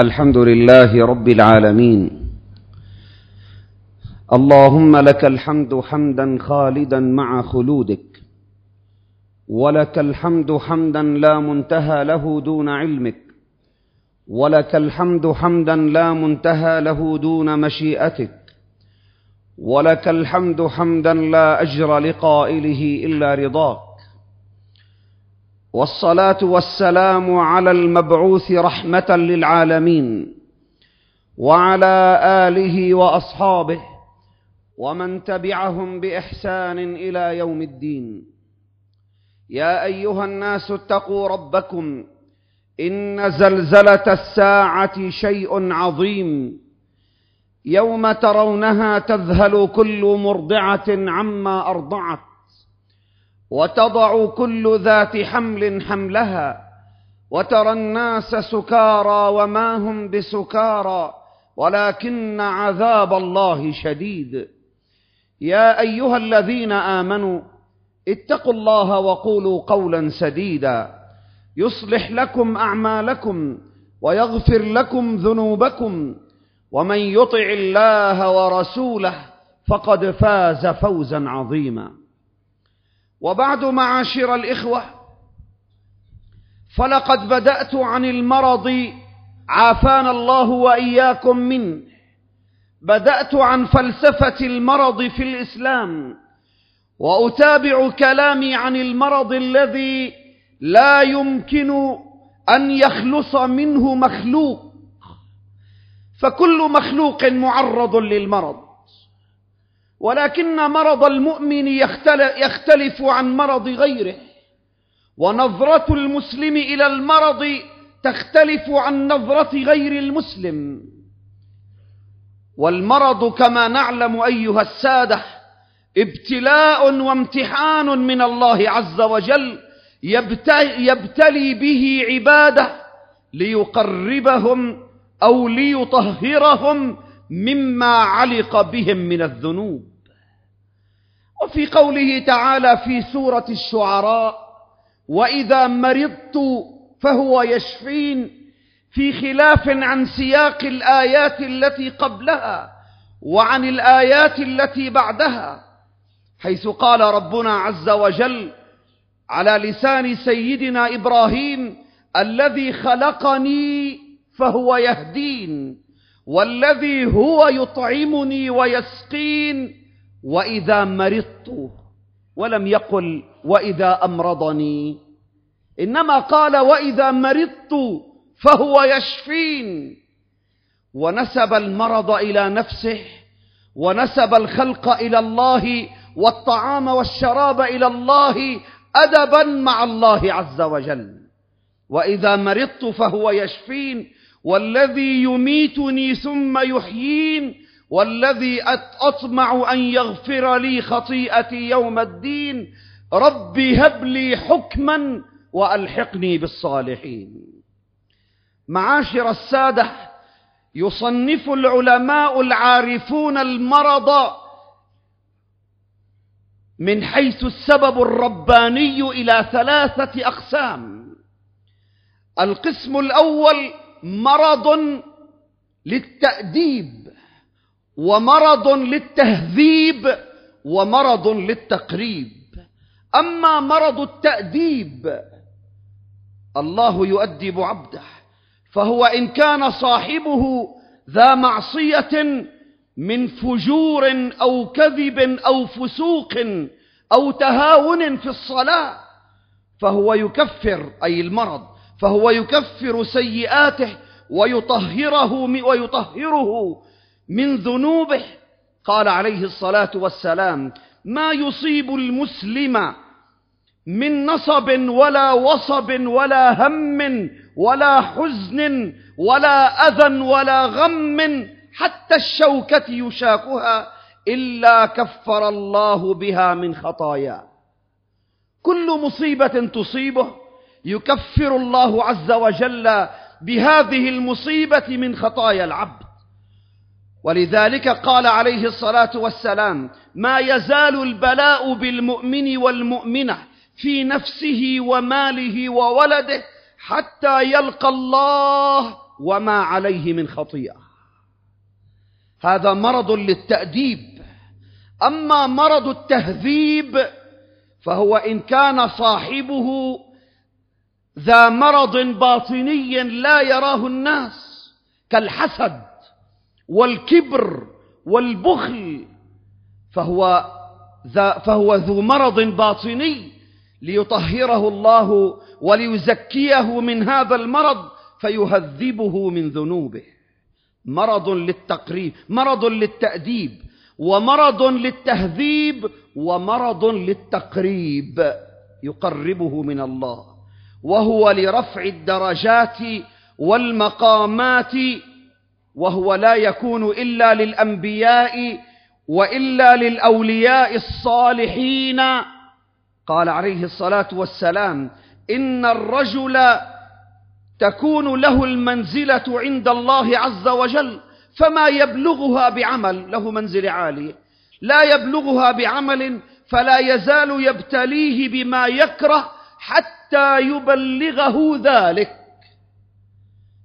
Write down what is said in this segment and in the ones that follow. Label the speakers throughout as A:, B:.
A: الحمد لله رب العالمين. اللهم لك الحمد حمدا خالدا مع خلودك ولك الحمد حمدا لا منتهى له دون علمك ولك الحمد حمدا لا منتهى له دون مشيئتك ولك الحمد حمدا لا أجر لقائله إلا رضاك. والصلاة والسلام على المبعوث رحمة للعالمين وعلى آله وأصحابه ومن تبعهم بإحسان إلى يوم الدين. يا أيها الناس اتقوا ربكم إن زلزلة الساعة شيء عظيم. يوم ترونها تذهل كل مرضعة عما أرضعت. وتضع كل ذات حمل حملها وترى الناس سكارى وما هم بسكارى ولكن عذاب الله شديد. يا أيها الذين آمنوا اتقوا الله وقولوا قولا سديدا. يصلح لكم أعمالكم ويغفر لكم ذنوبكم ومن يطع الله ورسوله فقد فاز فوزا عظيما. وبعد معاشر الإخوة فلقد بدأت عن المرض عافانا الله وإياكم منه. بدأت عن فلسفة المرض في الإسلام وأتابع كلامي عن المرض الذي لا يمكن أن يخلص منه مخلوق. فكل مخلوق معرض للمرض. ولكن مرض المؤمن يختلف عن مرض غيره. ونظرة المسلم إلى المرض تختلف عن نظرة غير المسلم. والمرض كما نعلم أيها السادة ابتلاء وامتحان من الله عز وجل يبتلي به عبادة ليقربهم أو ليطهرهم مما علق بهم من الذنوب. وفي قوله تعالى في سورة الشعراء وإذا مرضت فهو يشفين في خلاف عن سياق الآيات التي قبلها وعن الآيات التي بعدها حيث قال ربنا عز وجل على لسان سيدنا إبراهيم الذي خلقني فهو يهدين والذي هو يطعمني ويسقين وإذا مرضت ولم يقل وإذا أمرضني. إنما قال وإذا مرضت فهو يشفين. ونسب المرض إلى نفسه ونسب الخلق إلى الله والطعام والشراب إلى الله ادبا مع الله عز وجل. وإذا مرضت فهو يشفين. والذي يميتني ثم يحيين والذي أطمع أن يغفر لي خطيئتي يوم الدين رب هب لي حكما وألحقني بالصالحين. معاشر السادة يصنف العلماء العارفون المرض من حيث السبب الرباني إلى ثلاثة أقسام. القسم الأول مرض للتأديب. ومرض للتهذيب ومرض للتقريب. أما مرض التأديب الله يؤدب عبده فهو إن كان صاحبه ذا معصية من فجور أو كذب أو فسوق أو تهاون في الصلاة فهو يكفر أي المرض فهو يكفر سيئاته ويطهره ويطهره من ذنوبه. قال عليه الصلاة والسلام ما يصيب المسلم من نصب ولا وصب ولا هم ولا حزن ولا أذى ولا غم حتى الشوكة يشاكها إلا كفر الله بها من خطاياه كل مصيبة تصيبه يكفر الله عز وجل بهذه المصيبة من خطايا العبد. ولذلك قال عليه الصلاة والسلام ما يزال البلاء بالمؤمن والمؤمنة في نفسه وماله وولده حتى يلقى الله وما عليه من خطيئة. هذا مرض للتأديب. أما مرض التهذيب فهو إن كان صاحبه ذا مرض باطني لا يراه الناس كالحسد. والكبر والبخل فهو فهو ذو مرض باطني ليطهره الله وليزكيه من هذا المرض فيهذبه من ذنوبه. مرض للتقريب مرض للتأديب ومرض للتهذيب ومرض للتقريب يقربه من الله وهو لرفع الدرجات والمقامات وهو لا يكون إلا للأنبياء وإلا للأولياء الصالحين. قال عليه الصلاة والسلام إن الرجل تكون له المنزلة عند الله عز وجل فما يبلغها بعمل له منزلة عالية لا يبلغها بعمل فلا يزال يبتليه بما يكره حتى يبلغه ذلك.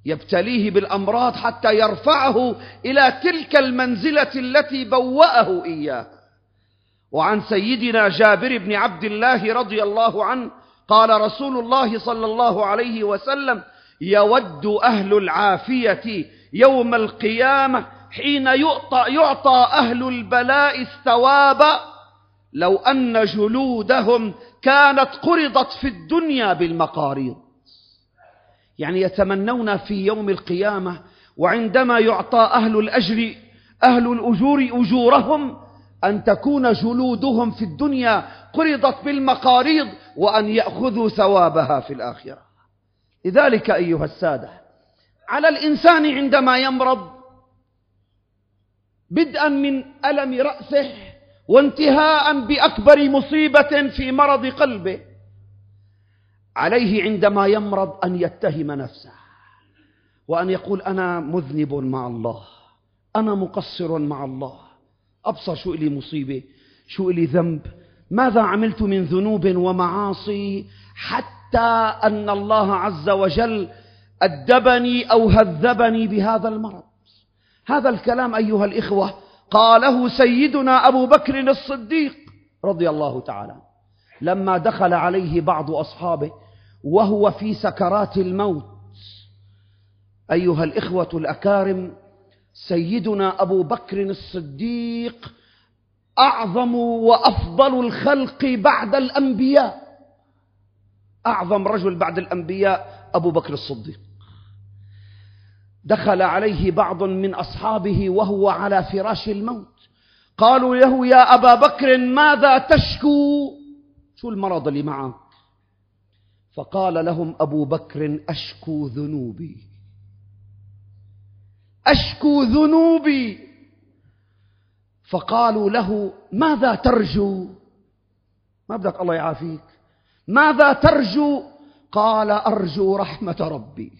A: يبتليه بالأمراض حتى يرفعه إلى تلك المنزلة التي بوأه إياه وعن سيدنا جابر بن عبد الله رضي الله عنه قال رسول الله صلى الله عليه وسلم يود أهل العافية يوم القيامة حين يعطى, يعطى أهل البلاء الثواب لو أن جلودهم كانت قرضت في الدنيا بالمقاريض. يعني يتمنون في يوم القيامة وعندما يعطى أهل الأجر أهل الأجور أجورهم أن تكون جلودهم في الدنيا قرضت بالمقاريض وأن يأخذوا ثوابها في الآخرة. لذلك أيها السادة على الإنسان عندما يمرض بدءا من ألم رأسه وانتهاء بأكبر مصيبة في مرض قلبه. عليه عندما يمرض أن يتهم نفسه وأن يقول أنا مذنب مع الله أنا مقصر مع الله أبصر شو إلي مصيبة شو إلي ذنب ماذا عملت من ذنوب ومعاصي حتى أن الله عز وجل أدبني أو هذبني بهذا المرض. هذا الكلام أيها الإخوة قاله سيدنا أبو بكر الصديق رضي الله تعالى لما دخل عليه بعض أصحابه وهو في سكرات الموت. أيها الإخوة الأكارم سيدنا أبو بكر الصديق أعظم وأفضل الخلق بعد الأنبياء. أعظم رجل بعد الأنبياء أبو بكر الصديق. دخل عليه بعض من أصحابه وهو على فراش الموت. قالوا له يا أبا بكر ماذا تشكو؟ شو المرض اللي معك؟ فقال لهم أبو بكر أشكو ذنوبي. أشكو ذنوبي. فقالوا له ماذا ترجو؟ ما بدك الله يعافيك. ماذا ترجو؟ قال أرجو رحمة ربي.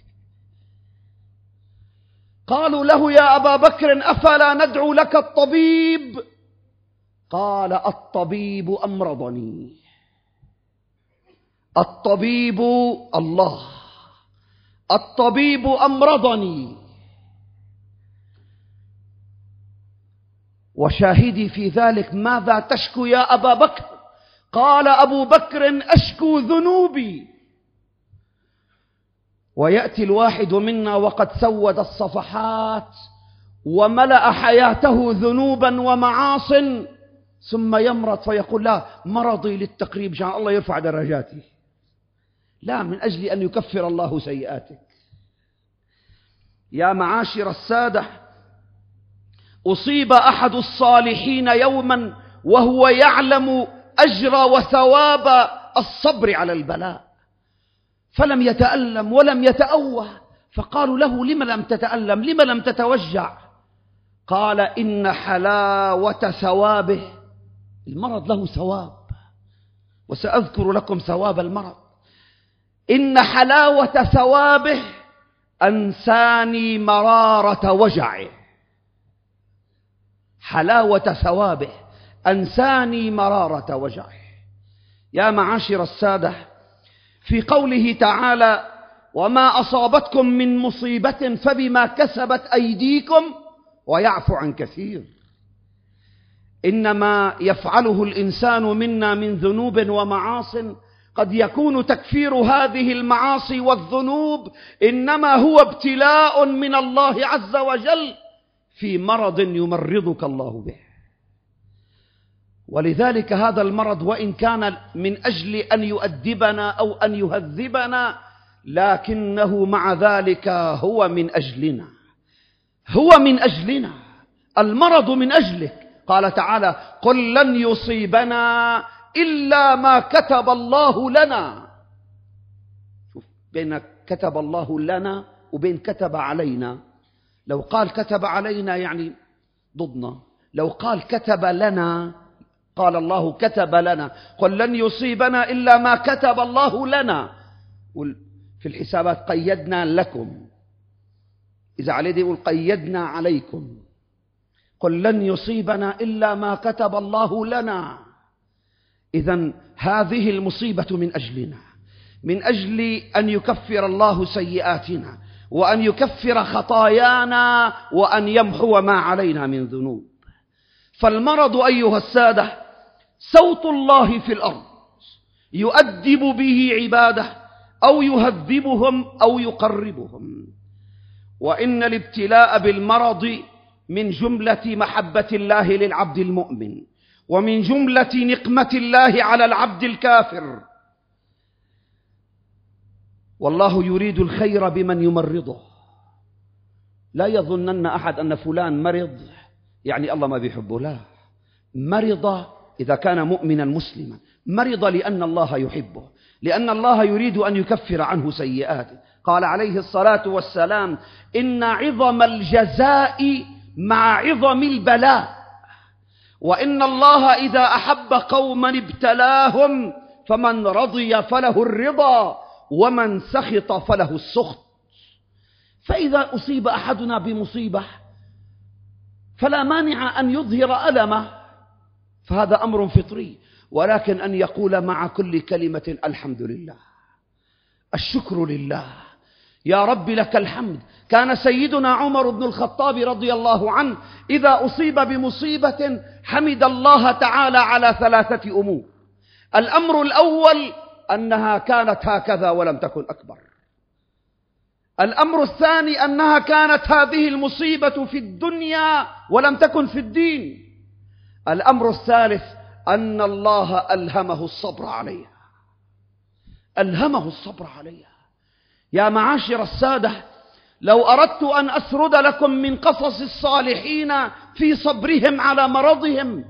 A: قالوا له يا أبا بكر أفلا ندعو لك الطبيب؟ قال الطبيب أمرضني. الطبيب الله. الطبيب أمرضني. وشاهدي في ذلك ماذا تشكو يا أبا بكر؟ قال أبو بكر أشكو ذنوبي. ويأتي الواحد منا وقد سود الصفحات وملأ حياته ذنوبا ومعاص ثم يمرض فيقول لا مرضي للتقريب جعل الله يرفع درجاتي. لا من أجل أن يكفر الله سيئاتك. يا معاشر السادة أصيب أحد الصالحين يوما وهو يعلم أجر وثواب الصبر على البلاء. فلم يتألم ولم يتأوه. فقالوا له لم لم تتألم؟ لم لم تتوجع؟ قال إن حلاوة ثوابه المرض له ثواب. وسأذكر لكم ثواب المرض. إن حلاوة ثوابه أنساني مرارة وجعه. حلاوة ثوابه أنساني مرارة وجعه. يا معاشر السادة في قوله تعالى وما أصابتكم من مصيبة فبما كسبت أيديكم ويعفو عن كثير. إنما يفعله الإنسان منا من ذنوب ومعاصٍ قد يكون تكفير هذه المعاصي والذنوب إنما هو ابتلاء من الله عز وجل في مرض يمرضك الله به. ولذلك هذا المرض وإن كان من أجل أن يؤدبنا أو أن يهذبنا لكنه مع ذلك هو من أجلنا. هو من أجلنا. المرض من أجلك. قال تعالى قل لن يصيبنا إلا ما كتب الله لنا. شوف بين كتب الله لنا وبين كتب علينا. لو قال كتب علينا يعني ضدنا. لو قال كتب لنا قال الله كتب لنا. قل لن يصيبنا إلا ما كتب الله لنا. في الحسابات قيدنا لكم. إذا عليه يقول قيدنا عليكم. قل لن يصيبنا إلا ما كتب الله لنا. إذا هذه المصيبة من أجلنا من أجل أن يكفر الله سيئاتنا وأن يكفر خطايانا وأن يمحو ما علينا من ذنوب. فالمرض أيها السادة صوت الله في الأرض يؤدب به عباده أو يهذبهم أو يقربهم. وإن الابتلاء بالمرض من جملة محبة الله للعبد المؤمن. ومن جملة نقمة الله على العبد الكافر. والله يريد الخير بمن يمرضه. لا يظنن أحد أن فلان مرض يعني الله ما بيحبه لا. مرض إذا كان مؤمنا مسلما. مرض لأن الله يحبه. لأن الله يريد أن يكفر عنه سيئاته. قال عليه الصلاة والسلام إن عظم الجزاء مع عظم البلاء. وإن الله إذا أحب قوما ابتلاهم فمن رضي فله الرضا ومن سخط فله السخط. فإذا أصيب أحدنا بمصيبة فلا مانع أن يظهر ألمه فهذا أمر فطري ولكن أن يقول مع كل كلمة الحمد لله الشكر لله يا رب لك الحمد. كان سيدنا عمر بن الخطاب رضي الله عنه إذا أصيب بمصيبة حمد الله تعالى على ثلاثة أمور. الأمر الأول أنها كانت هكذا ولم تكن أكبر. الأمر الثاني أنها كانت هذه المصيبة في الدنيا ولم تكن في الدين. الأمر الثالث أن الله ألهمه الصبر عليها. ألهمه الصبر عليها. يا معاشر السادة لو أردت أن أسرد لكم من قصص الصالحين في صبرهم على مرضهم.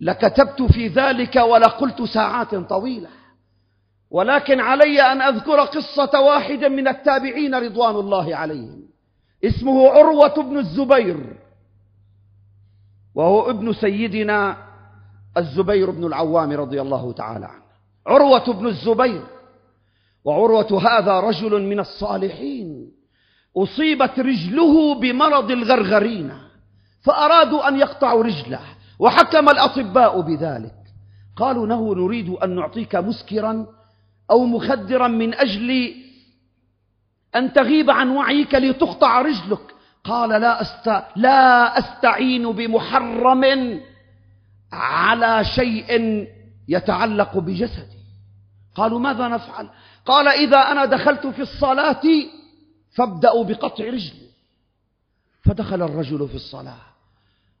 A: لكتبت في ذلك ولقلت ساعات طويلة. ولكن علي أن أذكر قصة واحد من التابعين رضوان الله عليهم. اسمه عروة بن الزبير. وهو ابن سيدنا الزبير بن العوام رضي الله تعالى عنه. عروة بن الزبير. وعروة هذا رجل من الصالحين. أصيبت رجله بمرض الغرغرين فأرادوا أن يقطعوا رجله وحكم الأطباء بذلك. قالوا له نريد أن نعطيك مسكرا أو مخدرا من أجل أن تغيب عن وعيك لتقطع رجلك. قال لا, أست... لا أستعين بمحرم على شيء يتعلق بجسدي. قالوا ماذا نفعل؟ قال إذا أنا دخلت في الصلاة فابدأوا بقطع رجلي فدخل الرجل في الصلاة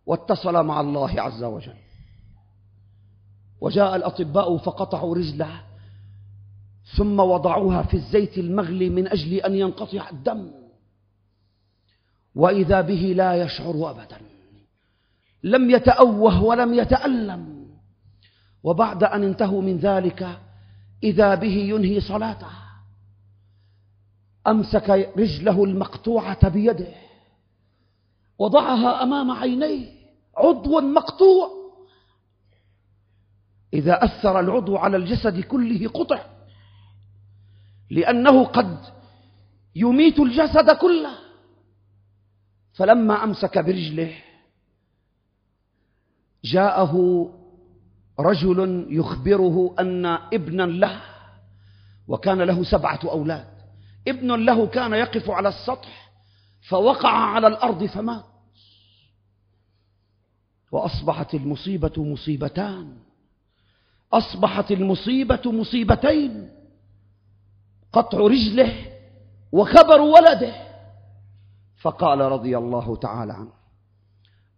A: واتصل مع الله عز وجل. وجاء الأطباء فقطعوا رجله ثم وضعوها في الزيت المغلي من أجل أن ينقطع الدم. وإذا به لا يشعر أبدا. لم يتأوه ولم يتألم. وبعد أن انتهوا من ذلك إذا به ينهي صلاته. أمسك رجله المقطوعة بيده وضعها أمام عينيه عضو مقطوع. إذا أثر العضو على الجسد كله قطع لأنه قد يميت الجسد كله. فلما أمسك برجله جاءه رجل يخبره أن ابنا له وكان له سبعة أولاد. ابن له كان يقف على السطح فوقع على الأرض فمات. وأصبحت المصيبة مصيبتان. أصبحت المصيبة مصيبتين. قطع رجله وخبر ولده. فقال رضي الله تعالى عنه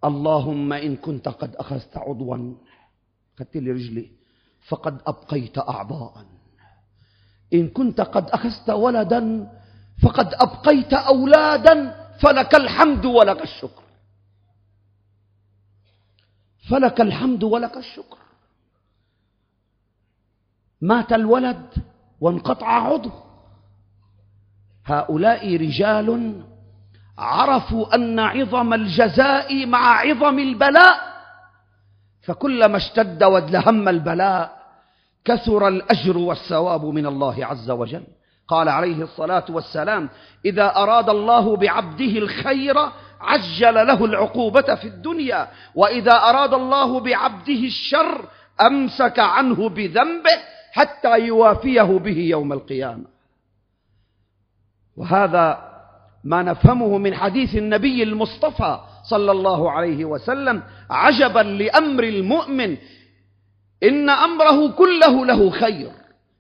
A: اللهم إن كنت قد أخذت عضوا أخذت لي رجلي فقد أبقيت أعضاء. إن كنت قد أخذت ولدا فقد أبقيت أولادا فلك الحمد ولك الشكر. فلك الحمد ولك الشكر. مات الولد وانقطع عضو. هؤلاء رجال عرفوا أن عظم الجزاء مع عظم البلاء فكلما اشتد وادلهم البلاء كثر الأجر والثواب من الله عز وجل. قال عليه الصلاة والسلام إذا أراد الله بعبده الخير عجل له العقوبة في الدنيا وإذا أراد الله بعبده الشر أمسك عنه بذنبه حتى يوافيه به يوم القيامة. وهذا ما نفهمه من حديث النبي المصطفى صلى الله عليه وسلم عجبا لأمر المؤمن إن أمره كله له خير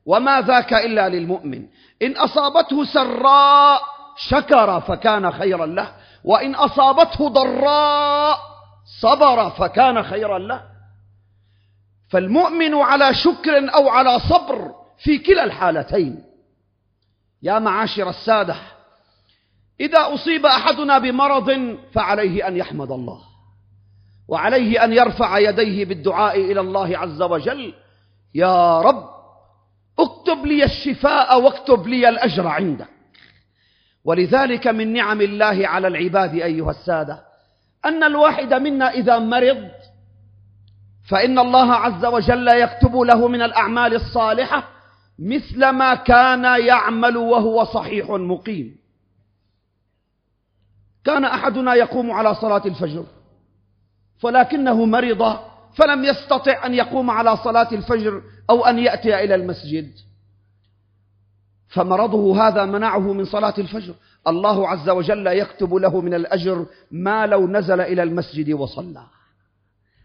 A: وما ذاك إلا للمؤمن. إن أصابته سراء شكر فكان خيرا له وإن أصابته ضراء صبر فكان خيرا له. فالمؤمن على شكر أو على صبر في كلا الحالتين. يا معاشر السادة إذا أصيب أحدنا بمرض فعليه أن يحمد الله. وعليه أن يرفع يديه بالدعاء إلى الله عز وجل يا رب اكتب لي الشفاء واكتب لي الأجر عندك. ولذلك من نعم الله على العباد أيها السادة أن الواحد منا إذا مرض فإن الله عز وجل يكتب له من الأعمال الصالحة مثل ما كان يعمل وهو صحيح مقيم. كان أحدنا يقوم على صلاة الفجر. ولكنه مرض فلم يستطع أن يقوم على صلاة الفجر أو أن يأتي إلى المسجد. فمرضه هذا منعه من صلاة الفجر. الله عز وجل يكتب له من الأجر ما لو نزل إلى المسجد وصلى.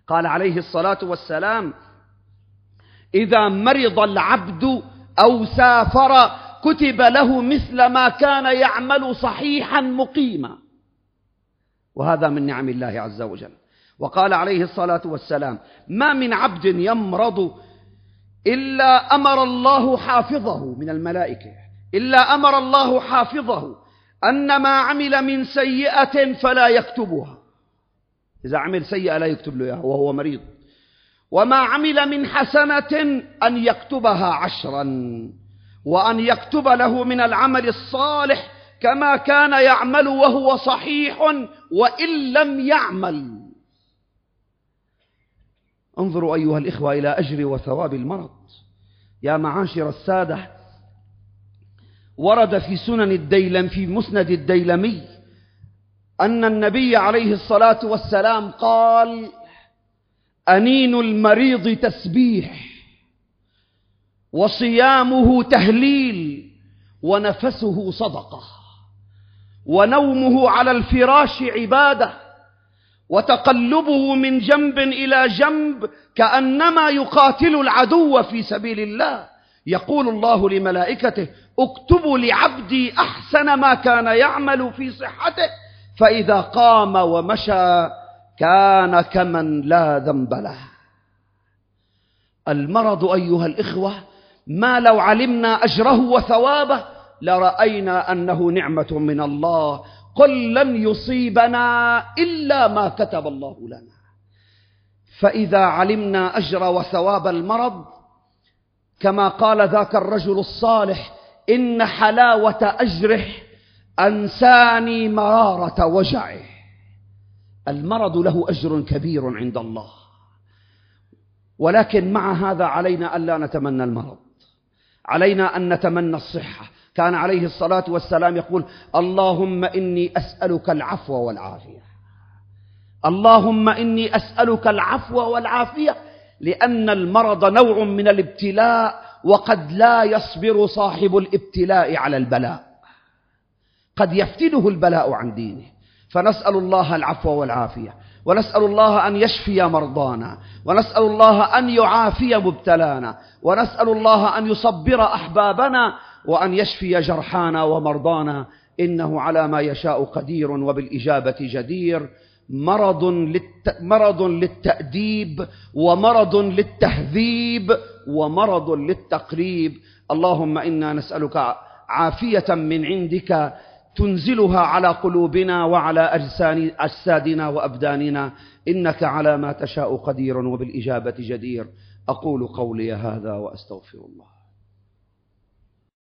A: قال عليه الصلاة والسلام إذا مرض العبد أو سافر كتب له مثل ما كان يعمل صحيحا مقيما. وهذا من نعم الله عز وجل. وقال عليه الصلاة والسلام ما من عبد يمرض إلا أمر الله حافظه من الملائكة إلا أمر الله حافظه أن ما عمل من سيئة فلا يكتبها. إذا عمل سيئة لا يكتب له إياها وهو مريض. وما عمل من حسنة أن يكتبها عشرا وأن يكتب له من العمل الصالح كما كان يعمل وهو صحيح وإن لم يعمل. انظروا أيها الإخوة إلى أجر وثواب المرض. يا معاشر السادة ورد في سنن الديلم في مسند الديلمي أن النبي عليه الصلاة والسلام قال أنين المريض تسبيح وصيامه تهليل ونفسه صدقة ونومه على الفراش عبادة. وتقلبه من جنب إلى جنب كأنما يقاتل العدو في سبيل الله. يقول الله لملائكته اكتبوا لعبدي أحسن ما كان يعمل في صحته فإذا قام ومشى كان كمن لا ذنب له. المرض أيها الإخوة ما لو علمنا أجره وثوابه لرأينا أنه نعمة من الله قل لن يصيبنا إلا ما كتب الله لنا. فإذا علمنا أجر وثواب المرض كما قال ذاك الرجل الصالح إن حلاوة أجره أنساني مرارة وجعه. المرض له أجر كبير عند الله. ولكن مع هذا علينا ألا نتمنى المرض. علينا أن نتمنى الصحة. كان عليه الصلاة والسلام يقول اللهم إني أسألك العفو والعافية. اللهم إني أسألك العفو والعافية لأن المرض نوع من الابتلاء وقد لا يصبر صاحب الابتلاء على البلاء. قد يفتنه البلاء عن دينه. فنسأل الله العفو والعافية. ونسأل الله أن يشفي مرضانا ونسأل الله أن يعافي مبتلانا ونسأل الله أن يصبر أحبابنا وأن يشفي جرحانا ومرضانا. إنه على ما يشاء قدير وبالإجابة جدير. مرض, للت... مرض للتأديب ومرض للتهذيب ومرض للتقريب. اللهم إنا نسألك عافية من عندك تنزلها على قلوبنا وعلى أجسادنا وأبداننا. إنك على ما تشاء قدير وبالإجابة جدير. أقول قولي هذا وأستغفر الله.